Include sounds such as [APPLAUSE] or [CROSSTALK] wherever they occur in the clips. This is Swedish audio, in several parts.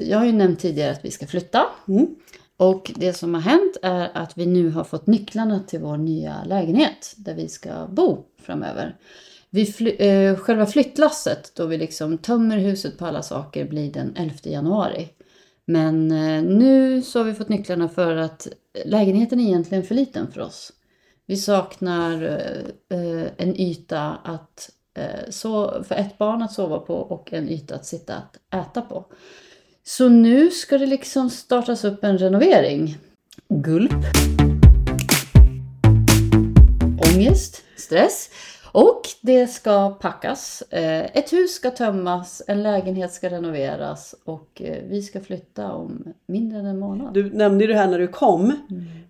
jag har ju nämnt tidigare att vi ska flytta. Mm. Och det som har hänt är att vi nu har fått nycklarna till vår nya lägenhet där vi ska bo framöver. Vi fly, eh, själva flyttlasset då vi liksom tömmer huset på alla saker blir den 11 januari. Men eh, nu så har vi fått nycklarna för att lägenheten är egentligen för liten för oss. Vi saknar eh, en yta att, eh, så, för ett barn att sova på och en yta att sitta att äta på. Så nu ska det liksom startas upp en renovering. Gulp. Ångest, stress. Och det ska packas. Eh, Ett hus ska tömmas, en lägenhet ska renoveras och eh, vi ska flytta om mindre än en månad. Du nämnde ju det här när du kom.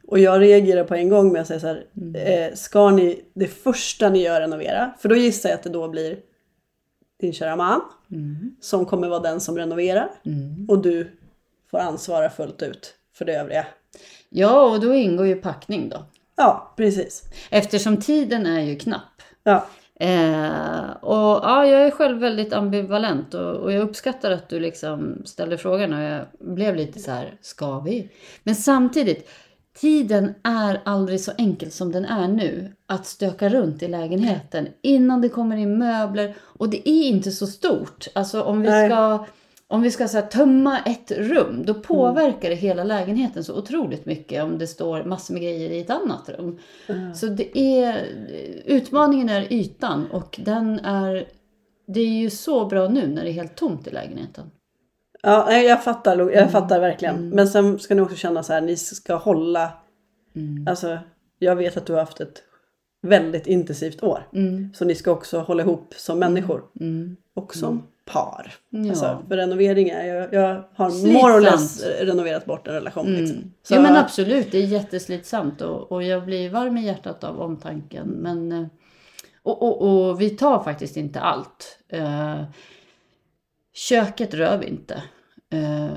Och jag reagerar på en gång med att säga så här. Eh, ska ni, det första ni gör renovera? För då gissar jag att det då blir din kära man. Som kommer vara den som renoverar. Och du får ansvara fullt ut för det övriga. Ja, och då ingår ju packning då. Ja, precis. Eftersom tiden är ju knapp. Ja, Eh, och ja, jag är själv väldigt ambivalent och, och jag uppskattar att du liksom ställde frågan och jag blev lite så här, ska vi? Men samtidigt, tiden är aldrig så enkel som den är nu att stöka runt i lägenheten innan det kommer in möbler och det är inte så stort. Alltså om vi ska om vi ska så här, tömma ett rum, då påverkar det hela lägenheten så otroligt mycket om det står massor med grejer i ett annat rum. Så det är, utmaningen är ytan och den är, det är ju så bra nu när det är helt tomt i lägenheten. Ja jag fattar, jag fattar verkligen. Men sen ska ni också känna så här, ni ska hålla. Alltså, jag vet att du har haft ett väldigt intensivt år. Så ni ska också hålla ihop som människor. Och som par. Ja. Alltså, för renovering är, jag, jag har Slitsamt. more or less renoverat bort en relation. Liksom. Så, ja men absolut, det är jätteslitsamt och, och jag blir varm i hjärtat av omtanken. Men, eh, och, och, och vi tar faktiskt inte allt. Köket rör vi inte. Eh,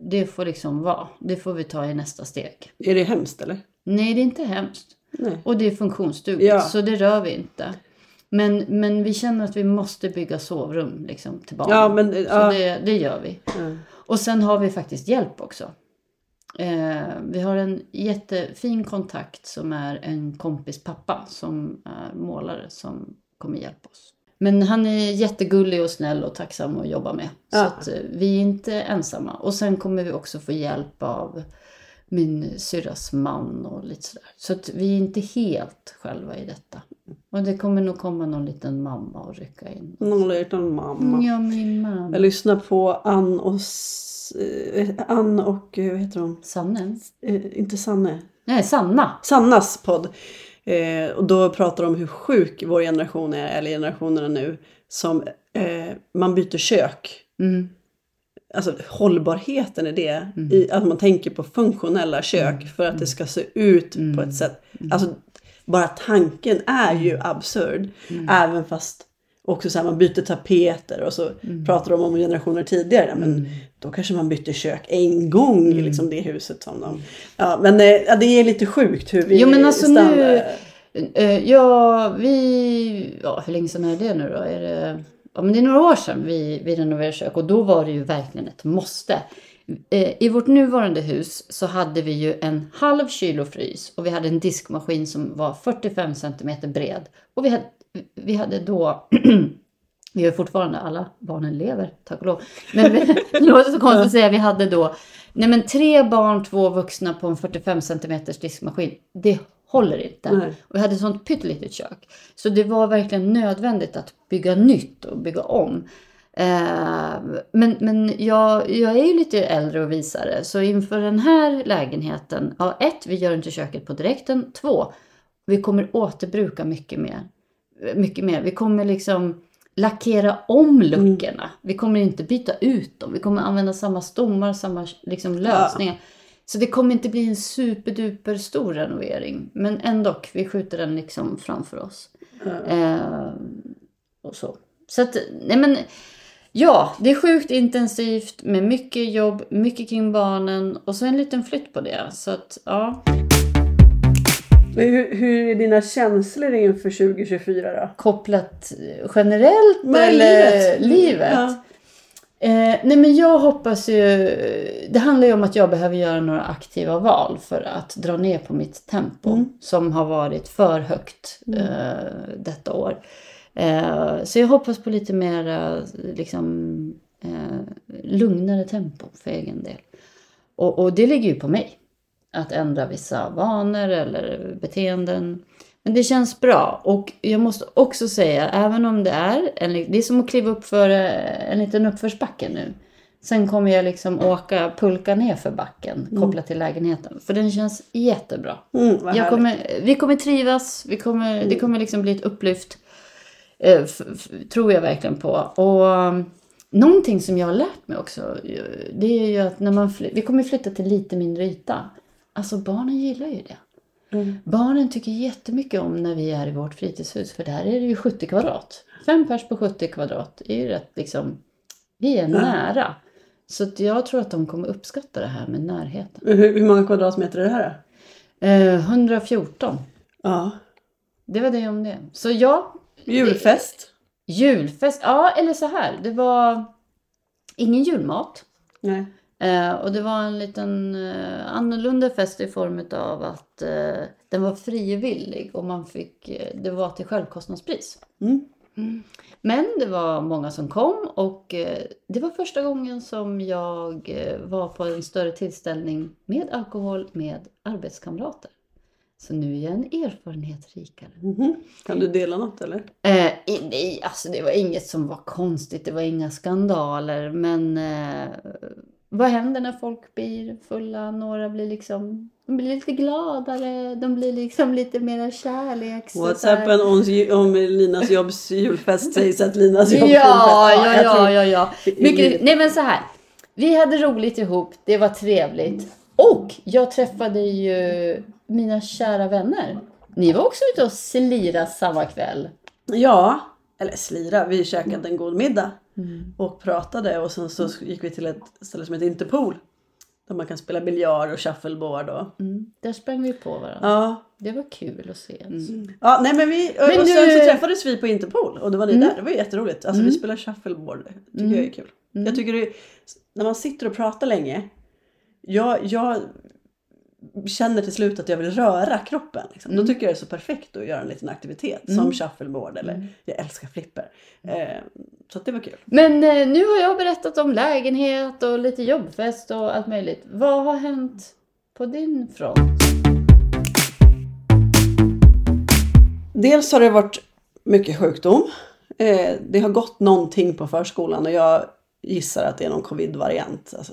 det får liksom vara. Det får vi ta i nästa steg. Är det hemskt eller? Nej, det är inte hemskt. Nej. Och det är funktionsdugligt, Ja. så det rör vi inte. Men, men vi känner att vi måste bygga sovrum liksom, till barnen. Ja, men, så ja. det, det gör vi. Och sen har vi faktiskt hjälp också. Eh, vi har en jättefin kontakt som är en kompis pappa som är målare som kommer hjälpa oss. Men han är jättegullig och snäll och tacksam att jobba med. Så Ja. att eh, vi är inte ensamma. Och sen kommer vi också få hjälp av min syrras man och lite sådär. Så att vi är inte helt själva i detta. Och det kommer nog komma någon liten mamma och rycka in. Någon liten mamma. Ja, min mamma. Jag lyssnar på Ann och, eh, Ann och eh, vad heter hon? Sanne? Eh, inte Sanne. Nej, Sanna. Sannas podd. Eh, och då pratar de om hur sjuk vår generation är, eller generationerna nu. Som eh, man byter kök. Mm. Alltså hållbarheten i det. I, att man tänker på funktionella kök för att det ska se ut på ett sätt. Alltså bara tanken är ju absurd. Även fast också så här, man byter tapeter och så pratar de om generationer tidigare. Men då kanske man bytte kök en gång i liksom det huset som de... Ja men eh, ja, det är lite sjukt hur vi Jo men alltså stannar. nu, eh, ja vi, ja hur länge sedan är det nu då? Är det, ja men det är några år sedan vi, vi renoverade kök och då var det ju verkligen ett måste. Eh, I vårt nuvarande hus så hade vi ju en halv kylofrys och vi hade en diskmaskin som var 45 centimeter bred. Och vi hade, vi hade då [CLEARS THROAT] vi har fortfarande, alla barnen lever, tack och lov. Men vi, [LAUGHS] [LAUGHS] det låter så konstigt att säga, vi hade då nej men tre barn, två vuxna på en 45 centimeters diskmaskin. Det håller inte. Nej. Och vi hade ett sånt pyttelitet kök. Så det var verkligen nödvändigt att bygga nytt och bygga om. Eh, men men jag, jag är ju lite äldre och visare. Så inför den här lägenheten, ja ett, vi gör inte köket på direkten. Två, vi kommer återbruka mycket mer. Mycket mer. Vi kommer liksom lackera om luckorna. Vi kommer inte byta ut dem. Vi kommer använda samma stommar, samma liksom, lösningar. Så det kommer inte bli en superduper stor renovering. Men ändå, vi skjuter den liksom framför oss. Eh, och så. Så att, nej men, ja, det är sjukt intensivt med mycket jobb, mycket kring barnen och så en liten flytt på det. Så att, ja. Men Hur, hur är dina känslor inför 2024 då? Kopplat generellt Men eller livet. livet? Ja. Eh, nej men jag hoppas ju, det handlar ju om att jag behöver göra några aktiva val för att dra ner på mitt tempo Mm. som har varit för högt eh, detta år. Eh, så jag hoppas på lite mer eh, liksom, eh, lugnare tempo för egen del. Och, och det ligger ju på mig. Att ändra vissa vanor eller beteenden. Men det känns bra. Och jag måste också säga, även om det är, en, det är som att kliva upp för eh, en liten uppförsbacke nu. Sen kommer jag liksom åka, pulka ner för backen kopplat till lägenheten. För den känns jättebra. Mm, kommer, vi kommer trivas, vi kommer, det kommer liksom bli ett upplyft. Eh, tror jag verkligen på. Och um, någonting som jag har lärt mig också, det är ju att när man vi kommer flytta till lite mindre yta. Alltså barnen gillar ju det. Mm. Barnen tycker jättemycket om när vi är i vårt fritidshus, för där är det ju 70 kvadrat. Fem pers på 70 kvadrat är ju rätt liksom, vi är nära. Så jag tror att de kommer uppskatta det här med närheten. Hur, hur många kvadratmeter är det här? Eh, 114. Ja. Det var det om det. Så ja, Julfest? julfest. Ja, eller så här. Det var ingen julmat. Nej. Eh, och det var en liten eh, annorlunda fest i form av att eh, den var frivillig och man fick, eh, det var till självkostnadspris. Mm. Men det var många som kom och eh, det var första gången som jag eh, var på en större tillställning med alkohol med arbetskamrater. Så nu är jag en erfarenhet rikare. Mhm. Kan du dela något eller? Eh, nej, alltså det var inget som var konstigt, det var inga skandaler. Men eh, vad händer när folk blir fulla? Några blir liksom, de blir lite gladare, de blir liksom lite mera kärlek. så What's där. happened om, om Linas Jobbs julfest sägs att Linas Jobbs Ja, julfest... ja, ja, tror- ja, ja. Mycket, nej men så här. Vi hade roligt ihop, det var trevligt. Och jag träffade ju mina kära vänner. Ni var också ute och slira samma kväll. Ja, eller slira. Vi käkade en god middag Mm. och pratade och sen så gick vi till ett ställe som heter Interpol. Där man kan spela biljard och shuffleboard och... Mm, där sprang vi på varandra. Ja, Det var kul att se. Ja, nej men vi, Men och sen nu- så träffades vi på Interpol och då var ni Mm. där. Det var jätteroligt. Alltså vi spelar shuffleboard. Det tycker Mm. jag är kul. Jag tycker det, när man sitter och pratar länge. Jag, jag känner till slut att jag vill röra kroppen. Liksom. Mm. Då tycker jag det är så perfekt att göra en liten aktivitet som shuffleboard eller Mm. jag älskar flipper. Eh, så det var kul. Men eh, nu har jag berättat om lägenhet och lite jobbfest och allt möjligt. Vad har hänt på din front? Dels har det varit mycket sjukdom. Eh, det har gått någonting på förskolan och jag gissar att det är någon covid-variant. Alltså.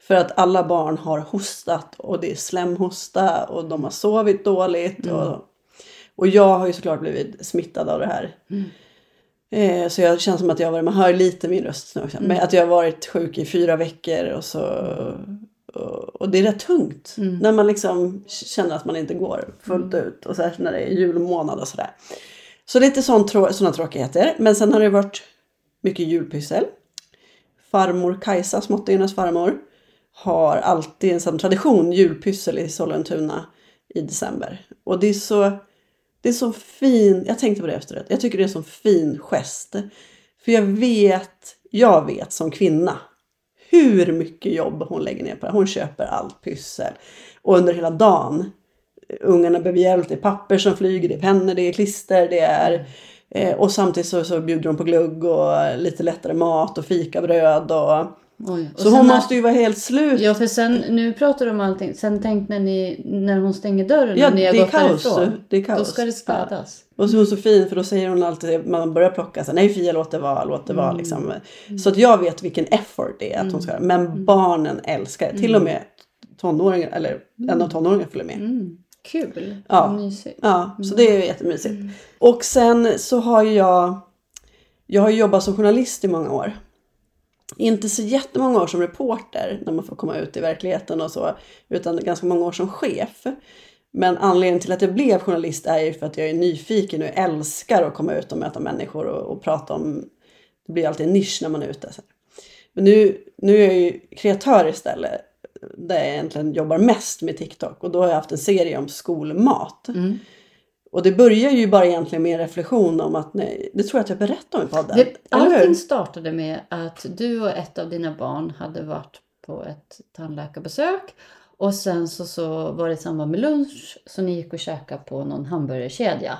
För att alla barn har hostat och det är slemhosta och de har sovit dåligt. Och, och jag har ju såklart blivit smittad av det här. Eh, så jag känner som att jag har varit, man hör lite min röst nu också. Men att jag har varit sjuk i fyra veckor och så. Och, och det är rätt tungt. När man liksom känner att man inte går fullt ut. Och särskilt när det är julmånad och sådär. Så lite sån sådana tråkigheter. Men sen har det varit mycket julpyssel. Farmor Kajsa, småttingarnas farmor, har alltid en sån tradition, julpyssel i Sollentuna i december. Och det är så, det är så fin, jag tänkte på det efteråt, jag tycker det är en så fin gest. För jag vet, jag vet som kvinna hur mycket jobb hon lägger ner på det. Hon köper allt pyssel. Och under hela dagen, ungarna behöver hjälp, det är papper som flyger, det är pennor, det är klister, det är Eh, och samtidigt så, så bjuder de på glugg och lite lättare mat och fikabröd. Och, Oj. Så hon måste ju vara helt slut. Ja, för sen, nu pratar du om allting. Sen tänk när, ni, när hon stänger dörren Ja, och ni har det är gått kaos. därifrån. Det är kaos. Då ska det städas. Och så är hon så fin för då säger hon alltid, man börjar plocka så nej Fia låt det vara, låt det Mm. vara liksom. Så att jag vet vilken effort det är att hon ska göra. Men barnen älskar det. Till och med tonåringar, eller en av tonåringarna följer med. Mm. Kul. Ja. Mysigt. Ja, så det är jättemysigt. Och sen så har jag, jag har jobbat som journalist i många år. Inte så jättemånga år som reporter när man får komma ut i verkligheten och så, utan ganska många år som chef. Men anledningen till att jag blev journalist är ju för att jag är nyfiken och älskar att komma ut och möta människor och, och prata om, det blir alltid en nisch när man är ute. Så. Men nu, nu är jag ju kreatör istället, där jag egentligen jobbar mest med TikTok och då har jag haft en serie om skolmat. Mm. Och det börjar ju bara egentligen med en reflektion om att, nej, det tror jag att jag berättade om i podden. Det, allting startade med att du och ett av dina barn hade varit på ett tandläkarbesök. Och sen så, så var det i samband med lunch så ni gick och käkade på någon hamburgerkedja.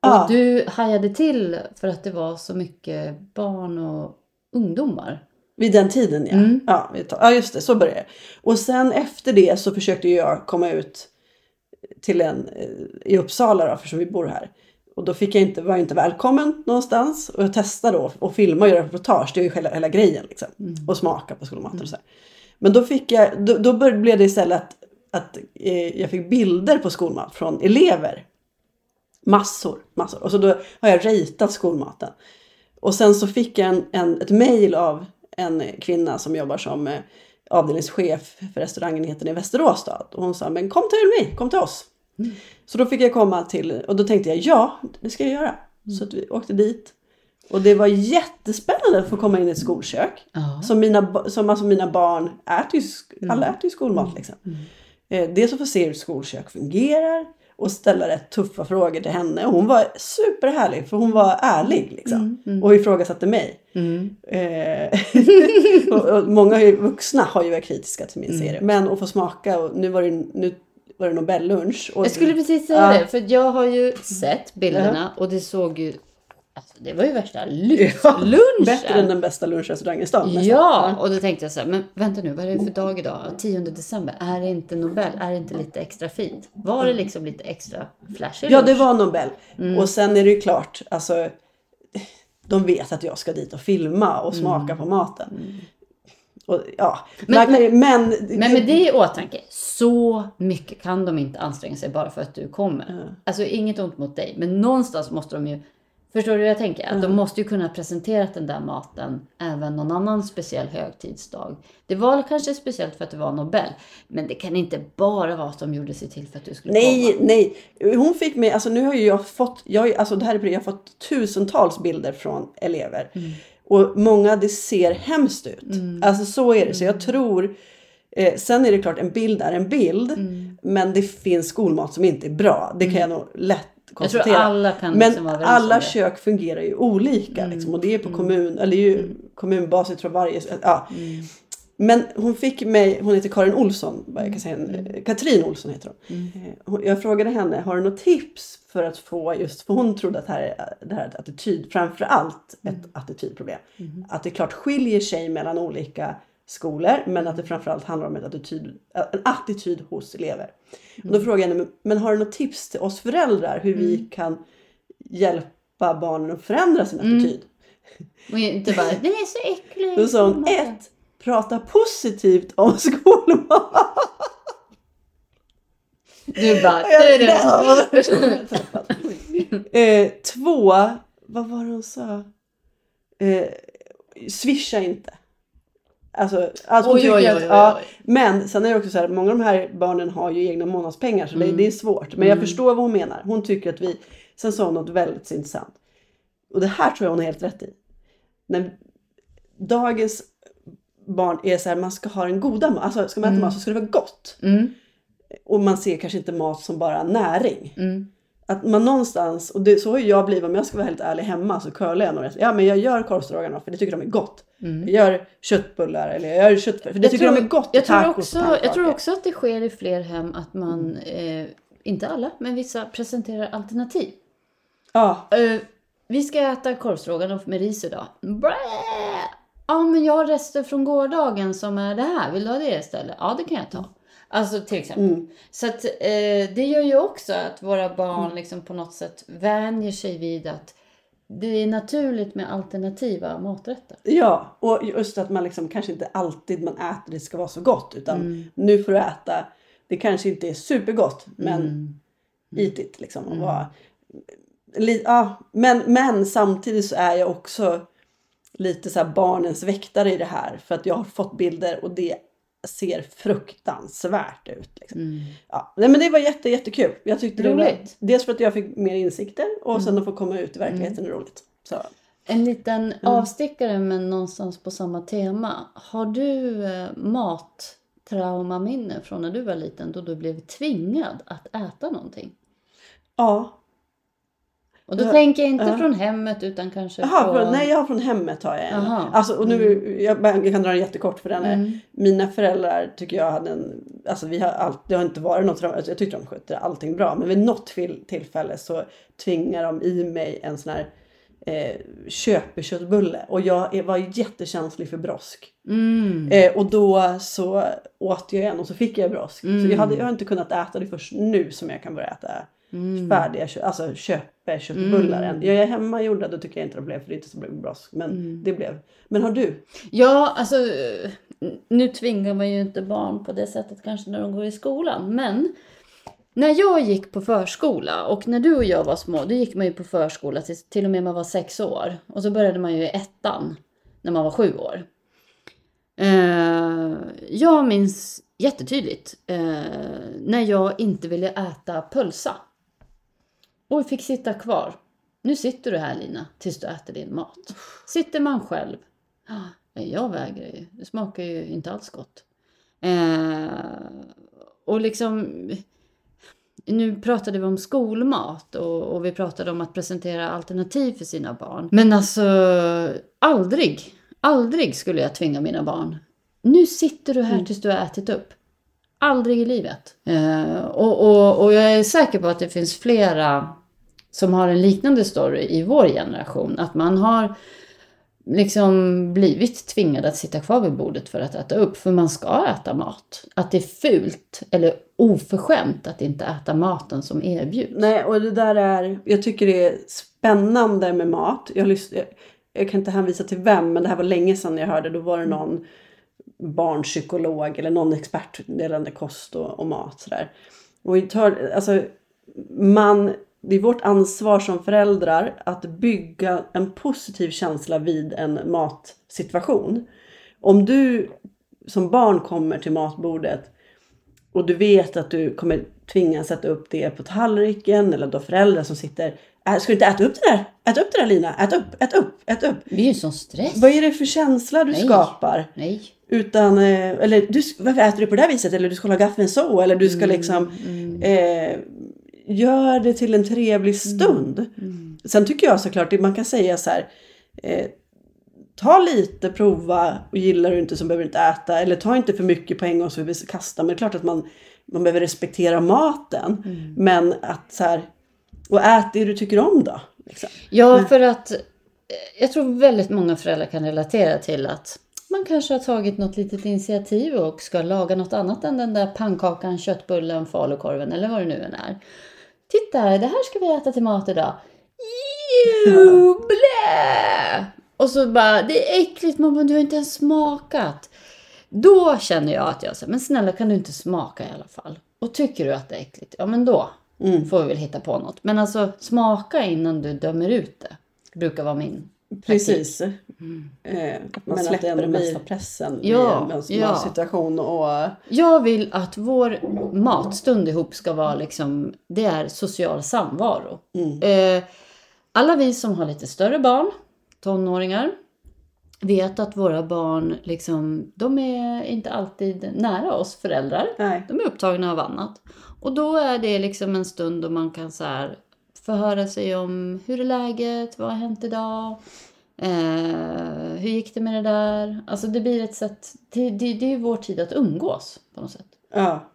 Och Ja. du hajade till för att det var så mycket barn och ungdomar. Vid den tiden ja. Mm. Ja, ja just det, så började det. Och sen efter det så försökte jag komma ut till en eh, i Uppsala då, för vi bor här. Och då fick jag inte, var jag inte välkommen någonstans. Och jag testade då och filma och göra reportage, det är ju hela, hela grejen liksom. Och smaka på skolmaten och så här. Men då fick jag, då, då blev det istället att, att eh, jag fick bilder på skolmat från elever. Massor, massor. Och så då har jag ratat skolmaten. Och sen så fick jag en, en, ett mejl av en kvinna som jobbar som eh, avdelningschef för restaurangenheten i Västerås. Då. Och hon sa, men kom till mig, kom till oss. Så då fick jag komma till, och då tänkte jag, ja, det ska jag göra. Så att vi åkte dit. Och det var jättespännande att få komma in i ett skolkök. Ja. Som mina, som alltså mina barn äter ju, alla äter ju skolmat liksom. Eh, Dels att få se hur ett skolkök fungerar och ställa rätt tuffa frågor till henne. Och hon var superhärlig för hon var ärlig liksom. Och ifrågasatte mig. Mm. Eh, [LAUGHS] och, och många vuxna har ju varit kritiska till min Mm. serie. Men att få smaka och nu var det, nu var det Nobellunch. Och, Jag skulle precis säga Ja. det, för jag har ju sett bilderna och det såg ju... Alltså, det var ju värsta lyxlunchen. Bättre än den bästa lunchrestaurangen i stan. nästan. Ja, och då tänkte jag så här, men vänta nu, vad är det för dag idag? 10 december, är det inte Nobel? Är det inte lite extra fint? Var det liksom lite extra flashig Ja, det lunch? var Nobel. Mm. Och sen är det ju klart, alltså, de vet att jag ska dit och filma och smaka på maten. Och, ja. Men- Men, men, Men med det i åtanke, så mycket kan de inte anstränga sig bara för att du kommer. Alltså inget ont mot dig, men någonstans måste de ju Förstår du hur jag tänker? Att de måste ju kunna presentera den där maten även någon annan speciell högtidsdag. Det var kanske speciellt för att det var Nobel. Men det kan inte bara vara att de gjorde sig till för att du skulle Nej, komma. nej. Hon fick mig, alltså nu har ju jag fått, jag, alltså det här är, jag har fått tusentals bilder från elever. Mm. Och många, det ser hemskt ut. Alltså så är det. Så Mm. jag tror, eh, sen är det klart en bild är en bild. Mm. Men det finns skolmat som inte är bra. Det kan jag nog lätt Jag tror konstatera. alla kan Men liksom vara alla kök fungerar ju olika. Mm. Liksom, och det är på kommun, eller ju kommunbas, jag tror varje... Ja. Mm. Men hon fick mig, hon heter Karin Olsson, jag kan säga, Mm. eh, Katrin Olsson heter hon. Eh, hon. Jag frågade henne, har du något tips för att få just, för hon trodde att det här är, det här är ett attityd, framförallt ett Mm. attitydproblem. Att det klart skiljer sig mellan olika skolor men att det framförallt handlar om attityd, en attityd hos elever. Mm. då frågade jag henne, men- har du något tips till oss föräldrar hur vi kan hjälpa barnen att förändra sin Mm. attityd? [LAUGHS] Och inte bara, den är så äcklig. Då sa hon, ett, prata positivt om [LAUGHS] skolmat. Du bara, du, du. [LAUGHS] eh, två, vad var det hon sa? Eh, swisha inte. Alltså, alltså Oj, oj, att, oj, oj, ja. Men sen är det också så här, många av de här barnen har ju egna månadspengar så det, det är svårt. Men jag förstår vad hon menar. Hon tycker att vi, sen sa hon något väldigt intressant. Och det här tror jag hon har helt rätt i. När dagens barn är så här, man ska ha den goda mat, alltså ska man äta mat så ska det vara gott. Mm, Och man ser kanske inte mat som bara näring. Mm, Att man någonstans, och det, så har ju jag blivit om jag ska vara helt ärlig hemma så curlar jag nog. Ja men jag gör korvstroganoff för det tycker de är gott. Jag gör köttbullar eller jag gör köttfärg för det Jag tycker tror- de är gott. Jag tror, också, jag tror också att det sker i fler hem att man, eh, inte alla, men vissa presenterar alternativ. Ja, Eh, vi ska äta korvstroganoff med ris idag. Blä! Ja, men jag har rester från gårdagen som är det här. Vill du ha det istället? Ja, det kan jag ta. Alltså till exempel. Så att, eh, det gör ju också att våra barn liksom på något sätt vänjer sig vid att det är naturligt med alternativa maträtter. ja, och just att man liksom kanske inte alltid man äter det ska vara så gott utan Mm. nu får du äta. Det kanske inte är supergott men Mm. eat it liksom. Och vara, li, ja, men, men samtidigt så är jag också lite så här barnens väktare i det här. För att jag har fått bilder och det ser fruktansvärt ut. Liksom. Mm. Ja, nej, men det var jätte, jättekul. Jag tyckte det var, Roligt. dels för att jag fick mer insikter och Mm. sen att få komma ut i verkligheten är roligt. Så. En liten avstickare men någonstans på samma tema. Har du eh, mattraumaminne från när du var liten då du blev tvingad att äta någonting? Ja, Och då Ja, tänker jag inte ja. från hemmet utan kanske Jaha, på... nej jag har från hemmet har jag en. Alltså, och nu, jag, bara- jag kan dra den jättekort för den är, Mm. Mina föräldrar tycker jag hade en, alltså vi har allt, det har inte varit något, alltså jag tyckte de skötte allting bra. Men vid något till, tillfälle så tvingar de i mig en sån här eh, köpeköttbulle. Och jag var jättekänslig för brosk. Mm. Eh, och då så åt jag en och så fick jag brosk. Så Mm. jag, hade, jag har inte kunnat äta det först nu som jag kan börja äta Mm. färdiga alltså köpeköttbullar än. Jag är hemma gjorda då tycker jag inte det blev för det är inte så bra. Men Mm. det blev. Men har du? Ja, alltså eh, nu tvingar man ju inte barn på det sättet kanske när de går i skolan. Men när jag gick på förskola och när du och jag var små, då gick man ju på förskola till, till och med man var sex år. Och så började man ju i ettan när man var sju år. Eh, jag minns jättetydligt eh, när jag inte ville äta pölsa. Och fick sitta kvar. Nu sitter du här Lina, tills du äter din mat. Sitter man själv. "Ah, nej, Jag vägrar ju. Det smakar ju inte alls gott. Eh, och liksom... Nu pratade vi om skolmat och, och vi pratade om att presentera alternativ för sina barn. Men alltså, aldrig, aldrig skulle jag tvinga mina barn. Nu sitter du här tills du har ätit upp. Aldrig i livet. Eh, och, och, och jag är säker på att det finns flera som har en liknande story i vår generation. Att man har liksom blivit tvingad att sitta kvar vid bordet för att äta upp. För man ska äta mat. Att det är fult eller oförskämt att inte äta maten som erbjuds. Nej, och det där är, jag tycker det är spännande med mat. Jag, lyssn, jag, jag kan inte hänvisa till vem, men det här var länge sedan jag hörde. Då var det någon barnpsykolog eller någon expert gällande kost och, och mat. Sådär. Och tar, alltså, man, det är vårt ansvar som föräldrar att bygga en positiv känsla vid en matsituation. Om du som barn kommer till matbordet och du vet att du kommer tvingas sätta upp det på tallriken eller du har föräldrar som sitter Ska du inte äta upp det där? Ät upp det där Lina! Ät upp, ät upp, ät upp! Det är ju sån stress. Vad är det för känsla du Nej. skapar? Nej. Utan, eh, eller du, varför äter du på det här viset? Eller du ska hålla gaffeln så? Eller du ska Mm, liksom eh, Gör det till en trevlig Mm. stund. Sen tycker jag såklart, man kan säga så här. Eh, ta lite, prova och gillar du inte så behöver du inte äta. Eller ta inte för mycket på en gång så vi kasta. Men det är klart att man, man behöver respektera maten. Mm. Men att så här, och ät det du tycker om då. Liksom. Ja, för att eh, jag tror väldigt många föräldrar kan relatera till att man kanske har tagit något litet initiativ och ska laga något annat än den där pannkakan, köttbullen, falukorven eller vad det nu än är. Titta, det här ska vi äta till mat idag. Blä! Och så bara, det är äckligt mamma, du har inte ens smakat. Då känner jag att jag säger, men snälla kan du inte smaka i alla fall? Och tycker du att det är äckligt, ja men då får vi väl hitta på något. Men alltså smaka innan du dömer ut det. Brukar vara min Precis. Eh, Mm. att man men att det släpper ändå det mest blir- var pressen Ja, i en ja. situation. Och, Jag vill att vår matstund ihop ska vara liksom, det är social samvaro. Eh, alla vi som har lite större barn, tonåringar, vet att våra barn liksom, de är inte alltid nära oss föräldrar. nej. De är upptagna av annat. Och då är det liksom en stund då man kan så här förhöra sig om hur är läget, vad har hänt idag, eh, hur gick det med det där? Alltså det blir ett sätt, det, det, det är ju vår tid att umgås på något sätt. Ja.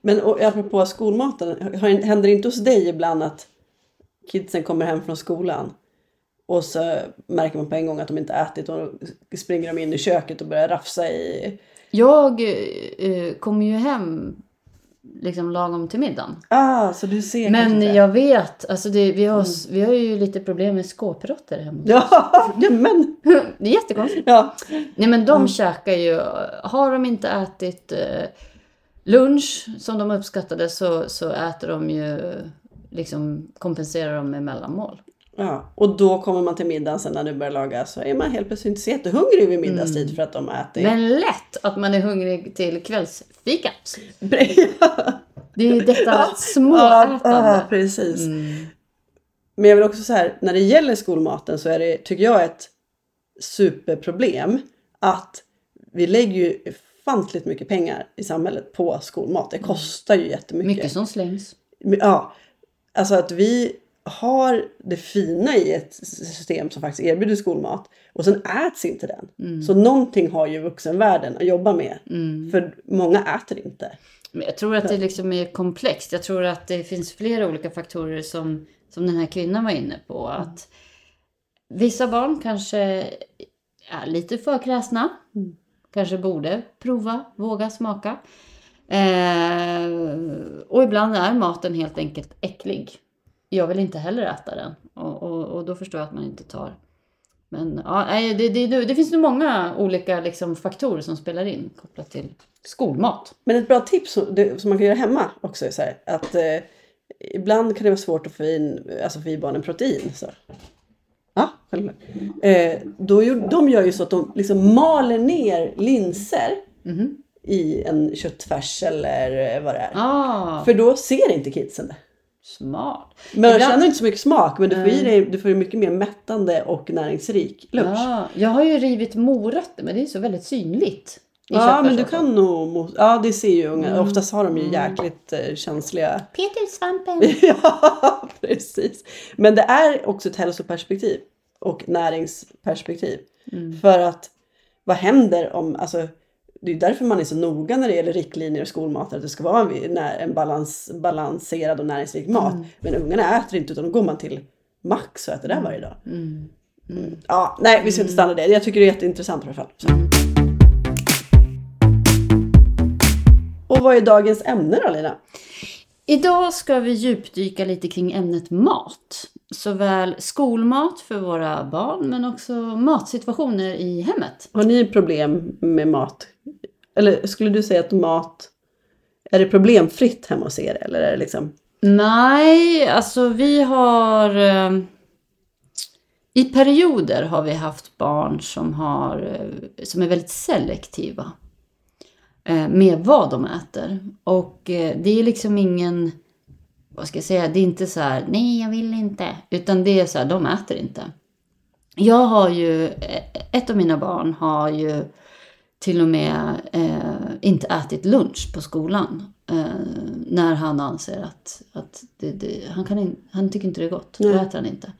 Men och, apropå skolmaten, händer det inte hos dig ibland att kidsen kommer hem från skolan och så märker man på en gång att de inte ätit och springer de in i köket och börjar rafsa i... Jag eh, kommer ju hem liksom lagom till middagen. Ah, så du ser Men jag vet, alltså det, vi, har, vi har ju lite problem med skåpråttor hemma. Ja, [LAUGHS] men... [LAUGHS] Det är jättekonstigt. Ja. Nej men de käkar ju, har de inte ätit eh, lunch som de uppskattade så, så äter de ju, liksom kompenserar de med mellanmål. ja. Och då kommer man till middagen sen när du börjar laga så är man helt plötsligt inte så jättehungrig vid middagstid för att de ätit. Men lätt att man är hungrig till kvällsfikat. Ja, [LAUGHS] Det är ju detta ja, småätande. precis. Men jag vill också så här, när det gäller skolmaten så är det, tycker jag, ett superproblem att vi lägger ju ofantligt mycket pengar i samhället på skolmat. Det kostar ju jättemycket. Mycket som slängs. Ja, alltså att vi har det fina i ett system som faktiskt erbjuder skolmat och sen äts inte den. Så någonting har ju vuxenvärlden att jobba med. För många äter inte. Men jag tror att det liksom är komplext. Jag tror att det finns flera olika faktorer som, som den här kvinnan var inne på. Att vissa barn kanske är lite för kräsna. Kanske borde prova, våga smaka. Eh, och ibland är maten helt enkelt äcklig. Jag vill inte heller äta den. Och, och, och då förstår jag att man inte tar. Men ja, det, det, det, det finns nog många olika liksom, faktorer som spelar in kopplat till skolmat. Men ett bra tips som, som man kan göra hemma också är så här, att eh, ibland kan det vara svårt att få in, alltså få i barnen protein. Så. Ja, självklart. Eh, då, gör- de gör ju så att de liksom maler ner linser i en köttfärs eller eh, vad det är. Ah, För då ser inte kidsen det. Smart. Men Ibland- känner inte så mycket smak men du får, i dig, du får ju mycket mer mättande och näringsrik lunch. Ja, jag har ju rivit morötter men det är så väldigt synligt. Ja men du köttfärssåsen. kan nog, ja det ser ju unga, oftast har de ju jäkligt eh, känsliga [LAUGHS] Petersvampen. [LAUGHS] Ja, precis. Men det är också ett hälsoperspektiv och näringsperspektiv. För att vad händer om, alltså det är därför man är så noga när det gäller riktlinjer och skolmat, att det ska vara en, en balans, balanserad och näringsrik mat. Men ungarna äter inte utan då går man till max och äter det varje dag. Mm. Ja, nej vi ska inte stanna där. Jag tycker det är jätteintressant i alla fall. Så. Och vad är dagens ämne då Lina? Idag ska vi djupdyka lite kring ämnet mat. Såväl skolmat för våra barn men också matsituationer i hemmet. Har ni problem med mat? Eller skulle du säga att mat, är det problemfritt hemma hos er? Eller är det liksom, Nej, alltså vi har... eh, I perioder har vi haft barn som, har, eh, som är väldigt selektiva med vad de äter. Och eh, det är liksom ingen... Vad ska jag säga? Det är inte så här, nej jag vill inte. Utan det är så här, de äter inte. Jag har ju, eh, ett av mina barn har ju till och med eh, inte ätit lunch på skolan. Eh, när han anser att, att det, det, han, kan in, han tycker inte det är gott. Då äter han inte.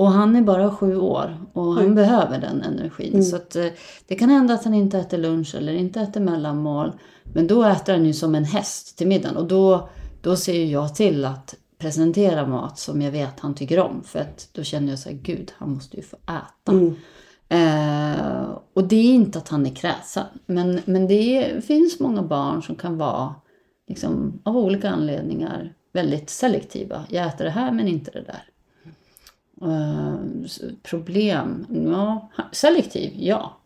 Och han är bara sju år och han behöver den energin. Så att, eh, det kan hända att han inte äter lunch eller inte äter mellanmål. Men då äter han ju som en häst till middagen. Och då, då ser jag till att presentera mat som jag vet han tycker om. För att då känner jag så här, gud han måste ju få äta. Eh, och det är inte att han är kräsen. Men, men det är, finns många barn som kan vara, liksom, av olika anledningar, väldigt selektiva. Jag äter det här men inte det där. Eh, problem? Ja, selektiv, ja.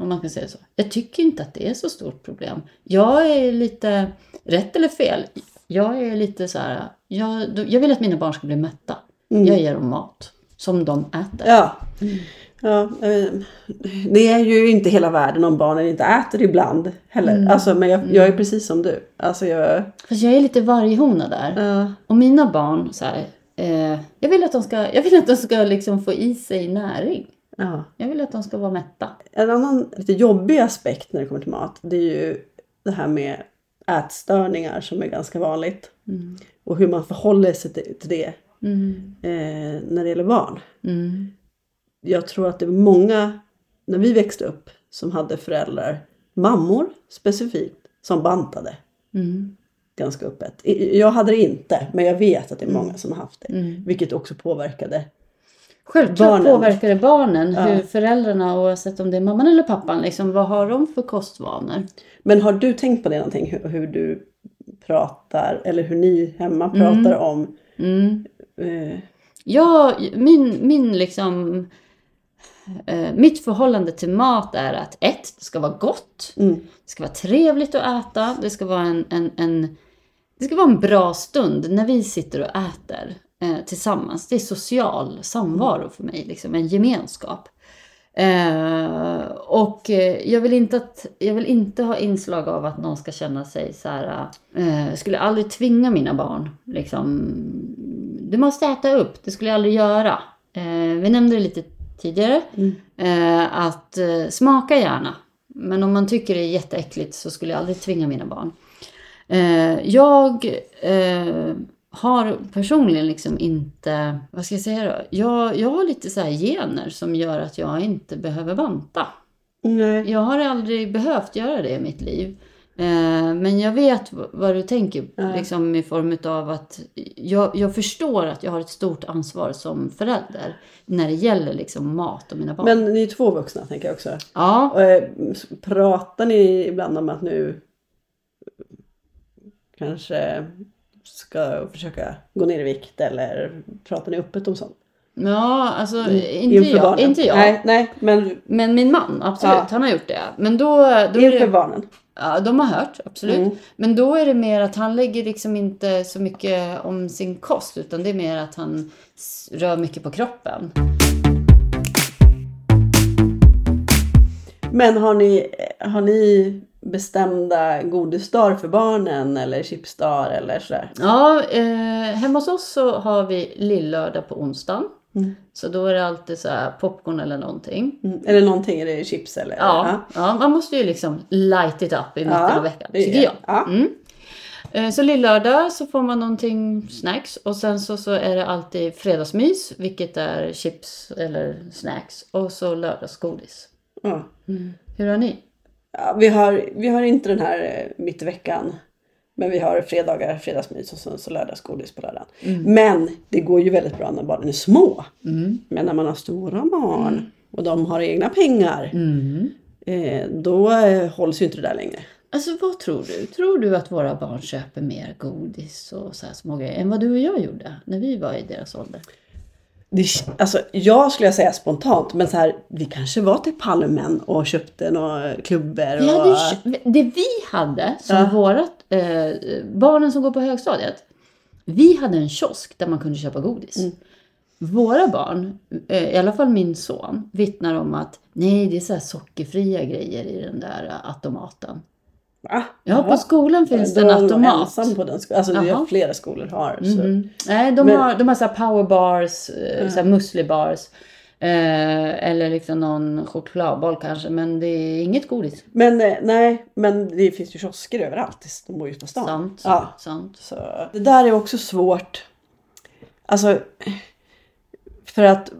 Om man kan säga så. Jag tycker inte att det är så stort problem. Jag är lite, rätt eller fel, jag är lite så här, jag, jag vill att mina barn ska bli mätta. Jag ger dem mat som de äter. ja. Ja, eh, det är ju inte hela världen om barnen inte äter ibland heller. Alltså, men jag, jag är precis som du. Alltså jag, Fast jag är lite varghona där. ja. Och mina barn, så här, eh, jag vill att de ska, jag vill att de ska liksom få i sig näring. ja. Jag vill att de ska vara mätta. En annan lite jobbig aspekt när det kommer till mat, det är ju det här med ätstörningar som är ganska vanligt. Och hur man förhåller sig till det eh, när det gäller barn. Mm. Jag tror att det var många, när vi växte upp, som hade föräldrar, mammor specifikt, som bantade Mm. Ganska öppet. Jag hade det inte, men jag vet att det är många Mm. som har haft det. Vilket också påverkade. Självklart Barnen. påverkar det barnen, Ja. hur föräldrarna, oavsett om det är mamman eller pappan, liksom, vad har de för kostvanor? Men har du tänkt på det någonting, hur, hur du pratar, eller hur ni hemma pratar om Mm. eh, Ja, min, min liksom... Eh, mitt förhållande till mat är att ett, det ska vara gott. Mm. Det ska vara trevligt att äta. Det ska vara en, en, en, det ska vara en bra stund när vi sitter och äter eh, tillsammans. Det är social samvaro för mig, liksom en gemenskap. Eh, och eh, jag, vill inte att, jag vill inte ha inslag av att någon ska känna sig så här. Eh, jag skulle aldrig tvinga mina barn. Liksom, du måste äta upp, det skulle jag aldrig göra. Eh, vi nämnde det lite tidigare. Eh, att eh, smaka gärna. Men om man tycker det är jätteäckligt så skulle jag aldrig tvinga mina barn. Eh, jag, eh, har personligen liksom inte, vad ska jag säga då? Jag, jag har lite så gener som gör att jag inte behöver banta. Nej. Jag har aldrig behövt göra det i mitt liv. Eh, men jag vet vad du tänker liksom, i form av att jag, jag förstår att jag har ett stort ansvar som förälder när det gäller liksom, mat och mina barn. Men ni är två vuxna tänker jag också. ja, eh, pratar ni ibland om att nu kanske ska försöka gå ner i vikt eller pratar ni öppet om sånt? ja, alltså inte, Mm. Inför jag, barnen? inte jag. Nej, nej men Men min man, absolut, Ja. han har gjort det. Men då, då inför det, barnen. ja, de har hört, absolut. Mm. Men då är det mer att han lägger liksom inte så mycket om sin kost, utan det är mer att han rör mycket på kroppen. Men har ni, har ni bestämda godisdagar för barnen eller chipsdagar eller sådär? Ja, eh, hemma hos oss så har vi lillördag på onsdagen. Mm. Så då är det alltid så popcorn eller någonting. Mm. Eller någonting, är det chips eller? Ja, ja, man måste ju liksom light it up i mitten Ja, av veckan, tycker jag. Ja. Mm. Eh, Så lillördag så får man någonting snacks och sen så, så är det alltid fredagsmys, vilket är chips eller snacks. Och så lördagsgodis. Ja. Hur har ni? Ja, vi, har, vi har inte den här eh, mitt i veckan. Men vi har fredagar, fredagsmys och sen så lördagsgodis på lördagen. Men det går ju väldigt bra när barnen är små. Men när man har stora barn och de har egna pengar. Eh, då eh, hålls ju inte det där längre. Alltså vad tror du? Tror du att våra barn köper mer godis och så här små grejer än vad du och jag gjorde när vi var i deras ålder? Det, alltså, jag skulle säga spontant, men så här, vi kanske var till Palmen och köpte några klubbor. Och, hade, det vi hade som Ja. vårat, eh, barnen som går på högstadiet. Vi hade en kiosk där man kunde köpa godis. Mm. Våra barn, eh, i alla fall min son, vittnar om att nej, det är så sockerfria grejer i den där automaten. Va? Ja, på skolan finns det en automat. ensam på den skolan. Alltså det är flera skolor har. Så. Mm. Nej, de Men- har, de har så powerbars, eh, så här muslibars. Eh, eller liksom någon chokladboll kanske, men det är inget godis. Men eh, nej, men det finns ju kiosker överallt. De bor ju på stan. Sant. Ja. Sant. Så det där är också svårt. Alltså, för att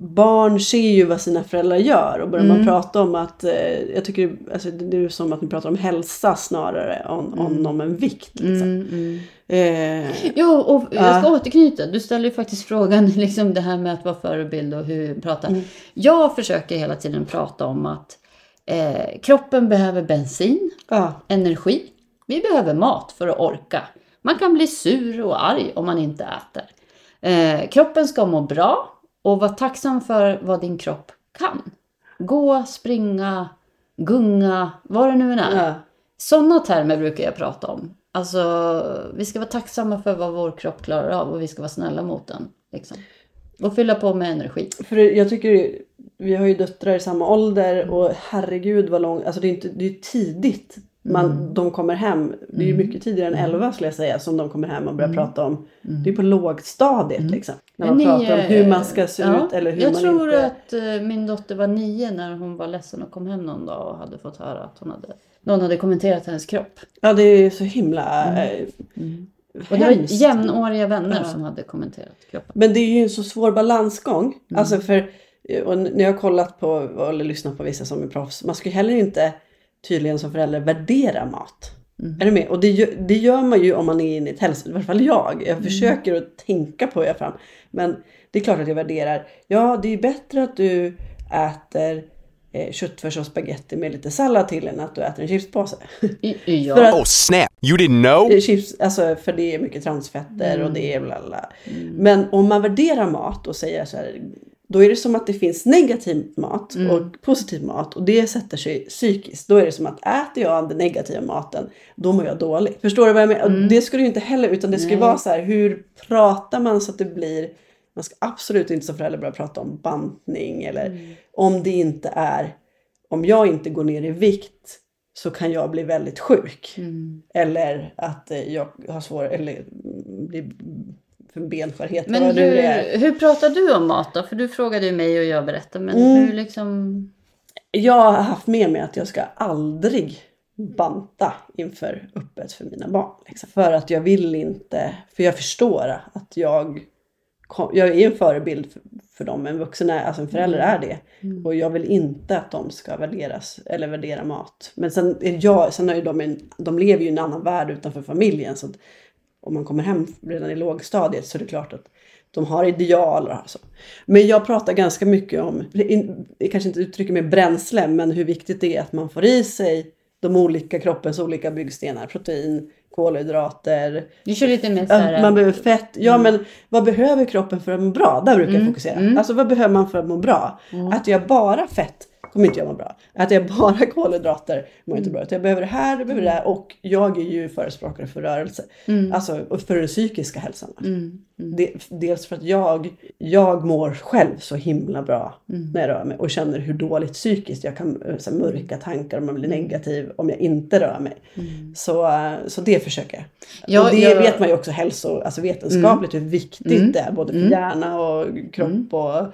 barn ser ju vad sina föräldrar gör och börjar Mm. man prata om att, eh, jag tycker alltså, det är som att ni pratar om hälsa snarare än om, om en vikt. Liksom. Mm, mm. Eh, Jo, och jag Ja. ska återknyta. Du ställer ju faktiskt frågan, [LAUGHS] liksom det här med att vara förebild och hur prata. Mm. Jag försöker hela tiden prata om att eh, kroppen behöver bensin, ja, energi. Vi behöver mat för att orka. Man kan bli sur och arg om man inte äter. Eh, kroppen ska må bra och vara tacksam för vad din kropp kan. Gå, springa, gunga, vad det nu än är. ja. Sådana termer brukar jag prata om. Alltså, vi ska vara tacksamma för vad vår kropp klarar av och vi ska vara snälla mot den. Liksom. Och fylla på med energi. För jag tycker, vi har ju döttrar i samma ålder och herregud vad långt, alltså det är, inte, det är ju tidigt man, Mm. de kommer hem. Det är ju mycket tidigare än 11 skulle jag säga som de kommer hem och börjar prata om. Det är på lågstadiet liksom. När man Mm. Ni, pratar om hur man ska se ja, ut eller hur Jag man tror inte... att eh, min dotter var nio när hon var ledsen och kom hem någon dag och hade fått höra att hon hade, någon hade kommenterat hennes kropp. Ja det är så himla eh, Och det var jämnåriga vänner Ja. som hade kommenterat kroppen. Men det är ju en så svår balansgång. Mm. Alltså för, och när jag har kollat på eller lyssnat på vissa som är proffs. Man ska ju heller inte tydligen som förälder värdera mat. Mm. Är du med? Och det gör, det gör man ju om man är inne i ett hälso... I alla fall jag. Mm. Jag försöker att tänka på jag fram. Men det är klart att jag värderar. Ja, det är bättre att du äter eh, köttfärs och spaghetti med lite sallad till än att du äter en chipspåse. [LAUGHS] Ja. För att- Oh snap! You didn't know? Eh, Chips, alltså för det är mycket transfetter och det är bla bla. Men om man värderar mat och säger så här, då är det som att det finns negativ mat och positiv mat och det sätter sig psykiskt. Då är det som att äter jag den negativa maten, då mår jag dåligt. Förstår du vad jag menar? Och Det du ju inte heller, utan det ju Nej. vara så här, hur pratar man så att det blir man ska absolut inte som förälder börja prata om bantning eller om det inte är om jag inte går ner i vikt så kan jag bli väldigt sjuk. Mm. Eller att eh, jag har svår, eller mm, blir för benskörhet. Men det nu är. hur, hur pratar du om mat då? För du frågade ju mig och jag berättade. Men Mm. hur liksom... Jag har haft med mig att jag ska aldrig banta inför öppet för mina barn. Liksom. För att jag vill inte, för jag förstår att jag, kom, jag är en förebild för, för dem, en vuxen är, alltså en förälder är det. Mm. Och jag vill inte att de ska värderas eller värdera mat. Men sen, är jag, sen är de, en, de lever ju i en annan värld utanför familjen. Så om man kommer hem redan i lågstadiet så är det klart att de har ideal och så. Men jag pratar ganska mycket om, jag kanske inte uttrycker med bränsle, men hur viktigt det är att man får i sig de olika kroppens olika byggstenar. Protein, kolhydrater. Du kör lite mer så här, Man behöver fett. Ja men vad behöver kroppen för att må bra? Där brukar jag Mm, fokusera. mm. Alltså vad behöver man för att må bra? Att jag bara fett kommer inte jag må bra. Att jag bara [LAUGHS] kolhydrater mår inte bra. Utan jag behöver det här, jag behöver det här. Och jag är ju förespråkare för rörelse. Mm. Alltså för den psykiska hälsan. Mm. Mm. Dels för att jag, jag mår själv så himla bra Mm. när jag rör mig och känner hur dåligt psykiskt jag kan eh, så här, mörka tankar om man blir negativ om jag inte rör mig. Mm. Så, eh, så det försöker jag. Ja, och det jag- vet man ju också hälso, alltså vetenskapligt hur viktigt Mm. det är både för Mm. hjärna och kropp och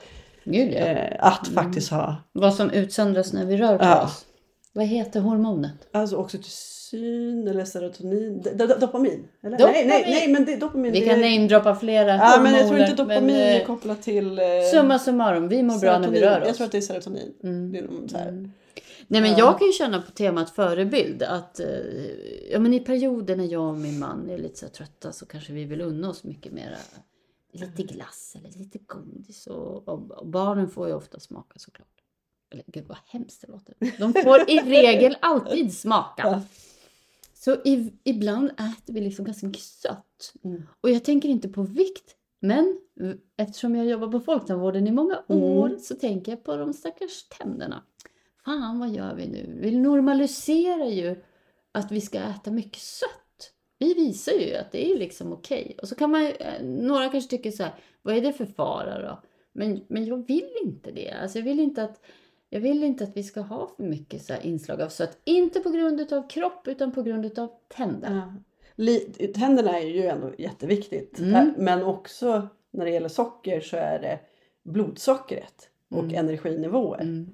Gud ja. eh, att faktiskt ha Vad som utsöndras när vi rör på Ja. oss. Vad heter hormonet? alltså oxytocin eller serotonin, D- d- dopamin. Eller? Dopamin. Nej, nej, nej men det, dopamin. Vi det kan är- namedroppa flera Ja men jag tror hormoner, inte dopamin men, är eh, kopplat till eh, Summa summarum, vi mår bra när vi serotonin. rör oss. Jag tror att det är serotonin. Mm. Det är nog så här. Nej men Ja. jag kan ju känna på temat förebild att eh, ja, men i perioder när jag och min man är lite så här trötta så kanske vi vill unna oss mycket mera lite glass eller lite godis och, och, barnen får ju ofta smaka såklart. Eller gud vad hemskt det låter. De får i regel alltid smaka. Så i, ibland äter vi liksom ganska mycket sött. Mm. Och jag tänker inte på vikt. Men eftersom jag jobbar på Folktandvården i många Mm. år så tänker jag på de stackars tänderna. Fan, vad gör vi nu? Vi normaliserar ju att vi ska äta mycket sött. Vi visar ju att det är liksom okej. Och så kan man eh, några kanske tycker så här, vad är det för fara då? Men, men jag vill inte det. Alltså jag vill inte att jag vill inte att vi ska ha för mycket så inslag av sött. Inte på grund av kropp utan på grund av tänder. Ja. Tänderna är ju ändå jätteviktigt. Mm. Men också när det gäller socker så är det blodsockret och Mm. energinivåer. Mm.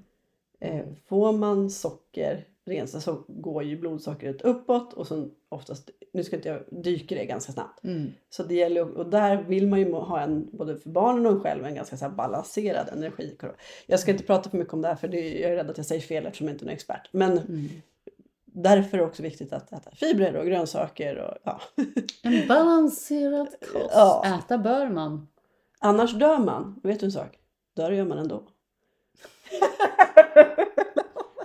Eh, får man socker rent så går ju blodsockret uppåt och sen oftast, nu ska inte jag, dyker det ganska snabbt. Mm. Så det gäller, och där vill man ju ha en, både för barnen och en själv, en ganska så balanserad energikurva. Jag ska inte prata för mycket om det här för det, jag är rädd att jag säger fel eftersom jag inte är någon expert. Men Mm. därför är det också viktigt att äta fibrer och grönsaker och ja. En balanserad [LAUGHS] kost. Ja. Äta bör man. Annars dör man. Vet du en sak? Dör gör man ändå. [LAUGHS]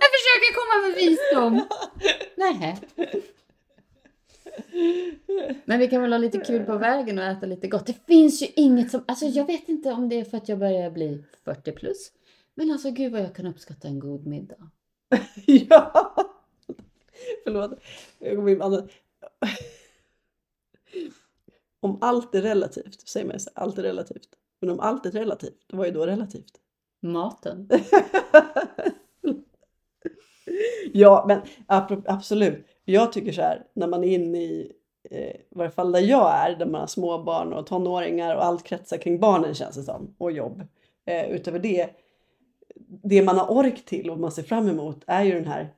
Jag försöker komma med visdom. [LAUGHS] Nej. Men vi kan väl ha lite kul på vägen och äta lite gott. Det finns ju inget som... Alltså jag vet inte om det är för att jag börjar bli 40 plus. Men alltså gud vad jag kan uppskatta en god middag. [LAUGHS] ja! Förlåt. Jag kom in på annat. Om allt är relativt, säger man så, allt är relativt. Men om allt är relativt, vad är då relativt? Maten. [LAUGHS] ja, men absolut. Jag tycker så här, när man är inne i, eh, i varje fall där jag är, där man har småbarn och tonåringar och allt kretsar kring barnen känns det som, och jobb. Eh, utöver det, det man har ork till och man ser fram emot är ju den här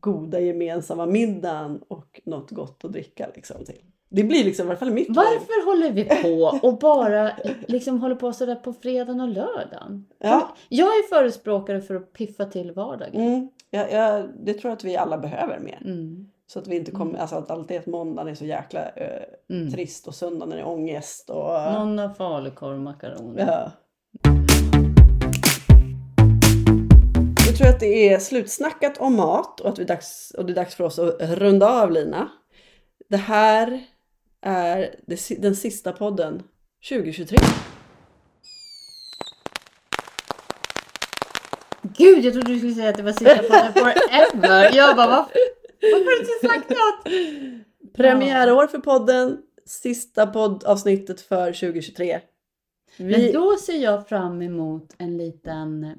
goda gemensamma middagen och något gott att dricka liksom till. Det blir liksom i alla fall mitt liv. Varför håller vi på och bara liksom håller på sådär på fredagen och lördagen? Ja. Jag är förespråkare för att piffa till vardagen. Mm, jag, jag, det tror jag att vi alla behöver mer. Mm. Så att vi inte kommer, alltså att alltid att måndagen är så jäkla eh, Mm. trist och söndagen är ångest och... Måndag falukorv, makaroner. Ja. Jag tror att det är slutsnackat om mat och att det är dags, och det är dags för oss att runda av Lina. Det här är den sista podden 2023. Gud, jag trodde du skulle säga att det var sista podden [LAUGHS] forever. Jag bara, varför, varför har du inte sagt något? Premiärår för podden, sista poddavsnittet för 2023. Men Vi, då ser jag fram emot en liten...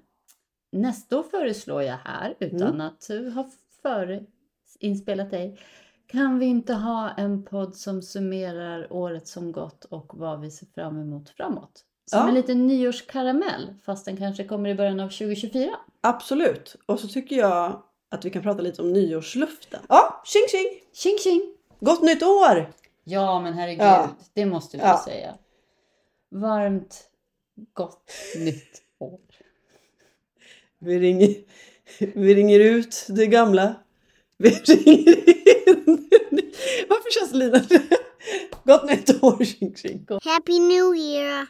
Nästa år föreslår jag här, utan Mm. att ha förinspelat dig. Kan vi inte ha en podd som summerar året som gått och vad vi ser fram emot framåt? Som Ja. en liten nyårskaramell, fast den kanske kommer i början av 2024. Absolut. Och så tycker jag att vi kan prata lite om nyårsluften. Ja, tjing tjing! Tjing tjing! Gott nytt år! Ja, men herregud, Ja. det måste du Ja. säga. Varmt gott nytt år. Vi ringer, vi ringer ut det gamla. Vi ringer in. Varför känns Lina... Gott nytt år, tjing tjing! Happy New Year.